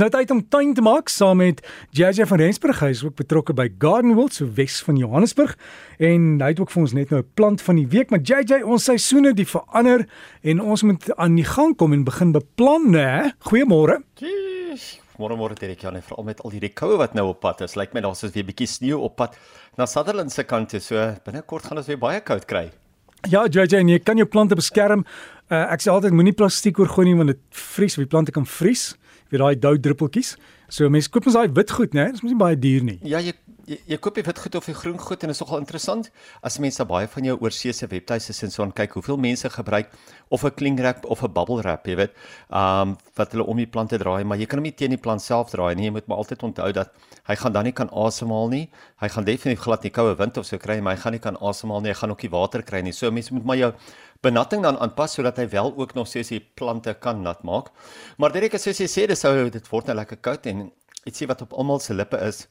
Dis nou tyd om tuin te maak saam met JJ van Rensburg. Hy is ook betrokke by Garden World so Wes van Johannesburg en hy het ook vir ons net nou 'n plant van die week, maar JJ, ons seisoene die verander en ons moet aan die gang kom en begin beplan, hè? Goeiemôre. Môre môre Derek Jan, veral met al hierdie koue wat nou op pad is. Lyk my daar's weer 'n bietjie sneeu op pad na Sutherland se kant toe. So binnekort gaan ons weer baie koud kry. Ja, JJ, en jy kan jou plante beskerm. Uh, ek sê altyd moenie plastiek oorgooi nie want dit vries, die plante kan vries. Weet daai dou druppeltjies. So mense koop ons daai wit goed, né? Dis mos nie baie duur nie. Ja, jy jy, jy koop die wit goed of die groen goed en dit is nogal interessant as mense baie van jou oorseese webtuise en so aan kyk hoeveel mense gebruik of 'n cling wrap of 'n bubble wrap, jy weet. Um wat hulle om die plante draai, maar jy kan hom nie teen die plant self draai nie. Jy moet maar altyd onthou dat hy gaan dan nie kan asemhaal nie. Hy gaan definitief glad nie koue wind of so kry, maar hy gaan nie kan asemhaal nie. Hy gaan ook nie water kry nie. So mense moet maar jou benatting dan aanpas sodat hy wel ook nog steeds die plante kan nat maak. Maar direk as jy sê dis sou dit word nou lekker koud en ietsie wat op almal se lippe is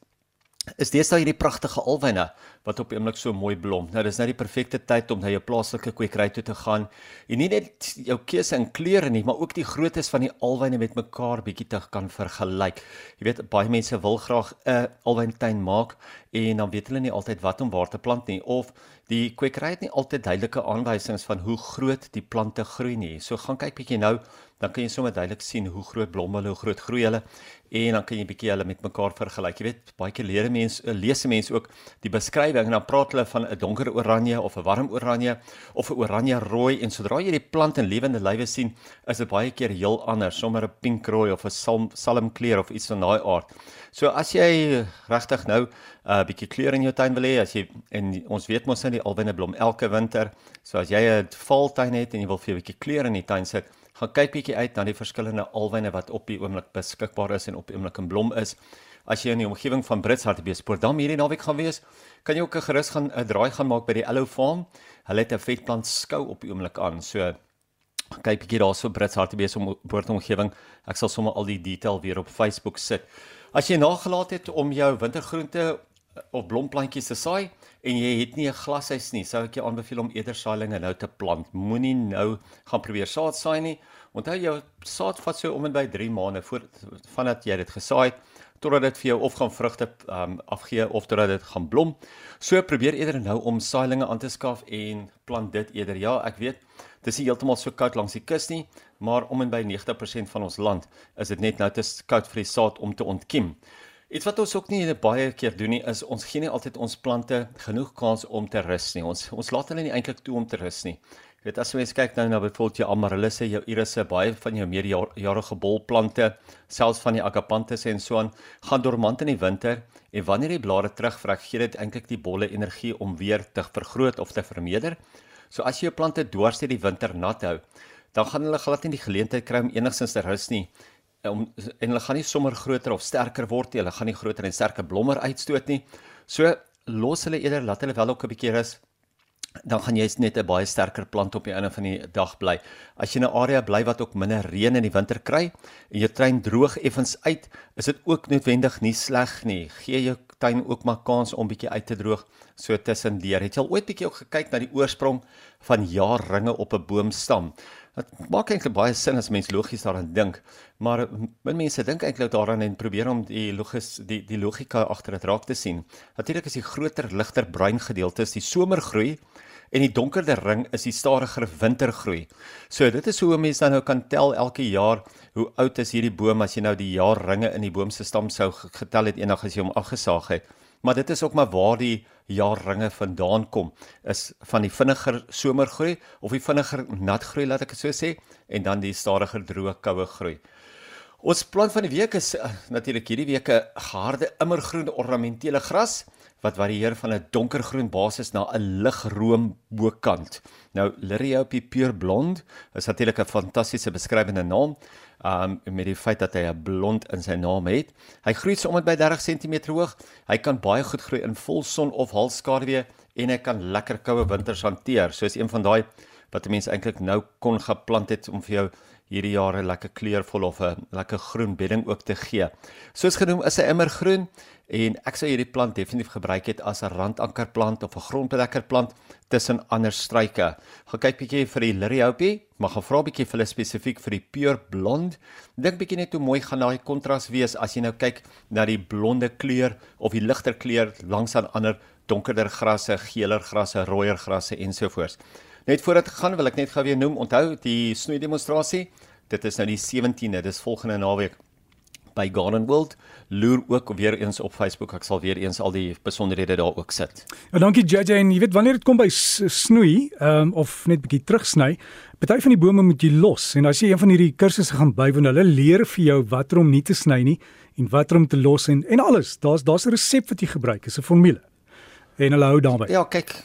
is deesdae hierdie pragtige alwyne wat op oomblik so mooi blom. Nou dis nou die perfekte tyd om na jou plaaslike kwekery toe te gaan. En nie net jou keuse in kleure nie, maar ook die groottes van die alwyne met mekaar bietjie te kan vergelyk. Jy weet baie mense wil graag 'n alwyntuin maak en dan weet hulle nie altyd wat om waar te plant nie of die kwekery het nie altyd duidelike aanwysings van hoe groot die plante groei nie. So gaan kyk bietjie nou dan kan jy sommer duidelik sien hoe groot blom hulle, hoe groot groei hulle en dan kan jy bietjie hulle met mekaar vergelyk. Jy weet, baie keer leer mense, lees mense ook die beskrywing en dan praat hulle van 'n donker oranje of 'n warm oranje of 'n oranje rooi en sodra jy die plant in lewende lywe sien, is dit baie keer heel anders, sommer 'n pink rooi of 'n salm salmkleur of iets van daai aard. So as jy regtig nou 'n uh, bietjie kleur in jou tuin wil hê, as jy en ons weet mos nou die alwyne blom elke winter. So as jy 'n valtuin het en jy wil vir 'n bietjie kleur in die tuin sit, gaan kyk bietjie uit na die verskillende alwyne wat op die oomblik beskikbaar is en op die oomblik in blom is. As jy in die omgewing van Brits Hartbeespoort dan hierdie naweek gaan wees, kan jy ook 'n gerus gaan 'n draai gaan maak by die Allo Farm. Hulle het 'n vetplant skou op die oomblik aan. So kyk bietjie daarso Brits Hartbeespoort omgewing. Ek sal sommer al die detail weer op Facebook sit. As jy nagelaat het om jou wintergroente of blomplantjies te saai en jy het nie 'n glashuis nie, sou ek jou aanbeveel om eerder saailinge nou te plant. Moenie nou gaan probeer saad saai nie. Onthou jou saad vat so om en by 3 maande voor vandat jy dit gesaai het totdat dit vir jou of gaan vrugte um, afgee of totdat dit gaan blom. So probeer eerder nou om saailinge aan te skaf en plant dit eerder. Ja, ek weet dis nie heeltemal so koud langs die kus nie, maar om en by 90% van ons land is dit net nou te koud vir die saad om te ontkiem. Iets wat ons ook nie baie keer doen nie is ons gee nie altyd ons plante genoeg kans om te rus nie. Ons ons laat hulle nie eintlik toe om te rus nie. Jy weet as mens kyk nou na byvoorbeeld jou amaryllis, jou irisse, baie van jou meerjarige bolplante, selfs van die agapanthus en so aan, gaan dormant in die winter en wanneer die blare terugvrek, gee dit eintlik die bolle energie om weer te vergroot of te vermeerder. So as jy jou plante dwars deur die winter nat hou, dan gaan hulle glad nie die geleentheid kry om enigstens te rus nie om en hulle gaan nie sommer groter of sterker word nie. Hulle gaan nie groter en sterker blommer uitstoot nie. So los hulle eerder laat hulle wel ook 'n bietjie rus dan gaan jy net 'n baie sterker plant op die einde van die dag bly. As jy 'n area bly wat ook minder reën in die winter kry en jou tuin droog effens uit, is dit ook noodwendig nie sleg nie. Gee jou tuin ook maar kans om bietjie uit te droog so tussendeur. Het jy al ooit bietjie ook gekyk na die oorsprong van jaarringe op 'n boomstam? Dit maak eintlik baie sin as mens logies daaraan dink, maar min mense dink eintlik daaraan en probeer om die logis die die logika agter dit raak te sien. Natuurlik is die groter ligter bruin gedeeltes die somergroei en die donkerder ring is die stadiger wintergroei. So dit is hoe mense dan nou kan tel elke jaar hoe oud is hierdie boom as jy nou die jaarringe in die boom se stam sou getel het eendag as jy hom afgesaag het. Maar dit is ook maar waar die jaarringe vandaan kom is van die vinniger somergroei of die vinniger natgroei laat ek dit so sê en dan die stadiger droë koue groei. Ons plant van die week is uh, natuurlik hierdie week 'n geharde immergroen ornamentele gras wat varieer van 'n donkergroen basis na 'n ligroom bokant. Nou Liriopie pure blond is natuurlik 'n fantastiese beskrywende naam. Um met die feit dat hy 'n blond in sy naam het. Hy groei so om by 30 cm hoog. Hy kan baie goed groei in volson of halfskaduwee en hy kan lekker koue winters hanteer. So is een van daai wat mense eintlik nou kon geplant het om vir jou hierdie jaar 'n lekker kleurvol of 'n lekker groen bedding ook te gee. Soos genoem is 'n immergroen en ek sou hierdie plant definitief gebruik het as 'n randankerplant of 'n grondbedekkerplant tussen ander struike. Gaan kyk bietjie vir die liriopie, maar gaan vra bietjie vir hulle spesifiek vir die pure blond. Dink bietjie net hoe mooi gaan daai kontras wees as jy nou kyk na die blonde kleur of die ligter kleur langs aan ander donkerder grasse, geeler grasse, rooier grasse ensovoorts. Net voordat ek gaan wil ek net gou weer noem, onthou die snoei demonstrasie. Dit is nou die 17de, dis volgende naweek by Garden World. Loer ook weer eens op Facebook. Ek sal weer eens al die besonderhede daar ook sit. Ja, dankie JJ en jy weet wanneer dit kom by snoei, ehm um, of net bietjie terugsny, party van die bome moet jy los en as jy een van hierdie kursusse gaan bywoon, hulle leer vir jou watter om nie te sny nie en watter om te los en en alles. Daar's daar's 'n resep wat jy gebruik, is 'n formule. En hulle hou daarby. Ja, kyk.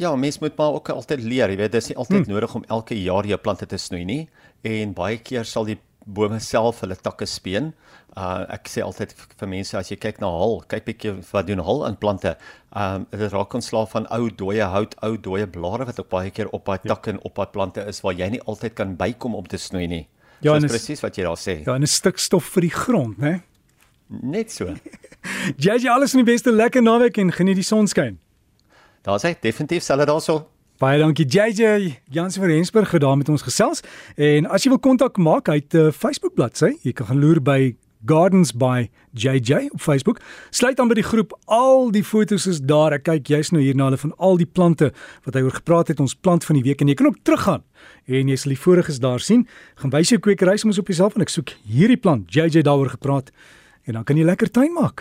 Ja, mens moet maar ook altyd leer, jy weet, dis nie altyd hmm. nodig om elke jaar jou plante te snoei nie en baie keer sal die bome self hulle takke speen. Uh ek sê altyd vir mense as jy kyk na hal, kyk bietjie wat doen hal in plante. Um dit raak ontslaaf van ou dooie hout, ou dooie blare wat ook baie keer op daai ja. takke en op daai plante is waar jy nie altyd kan bykom om te snoei nie. Ja, dis presies wat jy daar sê. Ja, 'n stukstof vir die grond, né? Net so. jy jy alles in die beste lekker naweek en geniet die sonskyn. Daar's hy, definitief sal dit daarso. Baie dankie JJ Jans van Rensburg gedoen met ons gesels. En as jy wil kontak maak, hy het 'n uh, Facebook bladsy. Jy kan gaan loer by Gardens by JJ op Facebook. Sluit aan by die groep. Al die fotos is daar. Ek kyk jy's nou hier na hulle van al die plante wat hy oor gepraat het. Ons plant van die week en jy kan ook teruggaan en jy sal die voriges daar sien. Gaan wys jou kwekery soms op jouself en ek soek hierdie plant. JJ daaroor gepraat en dan kan jy lekker tuin maak.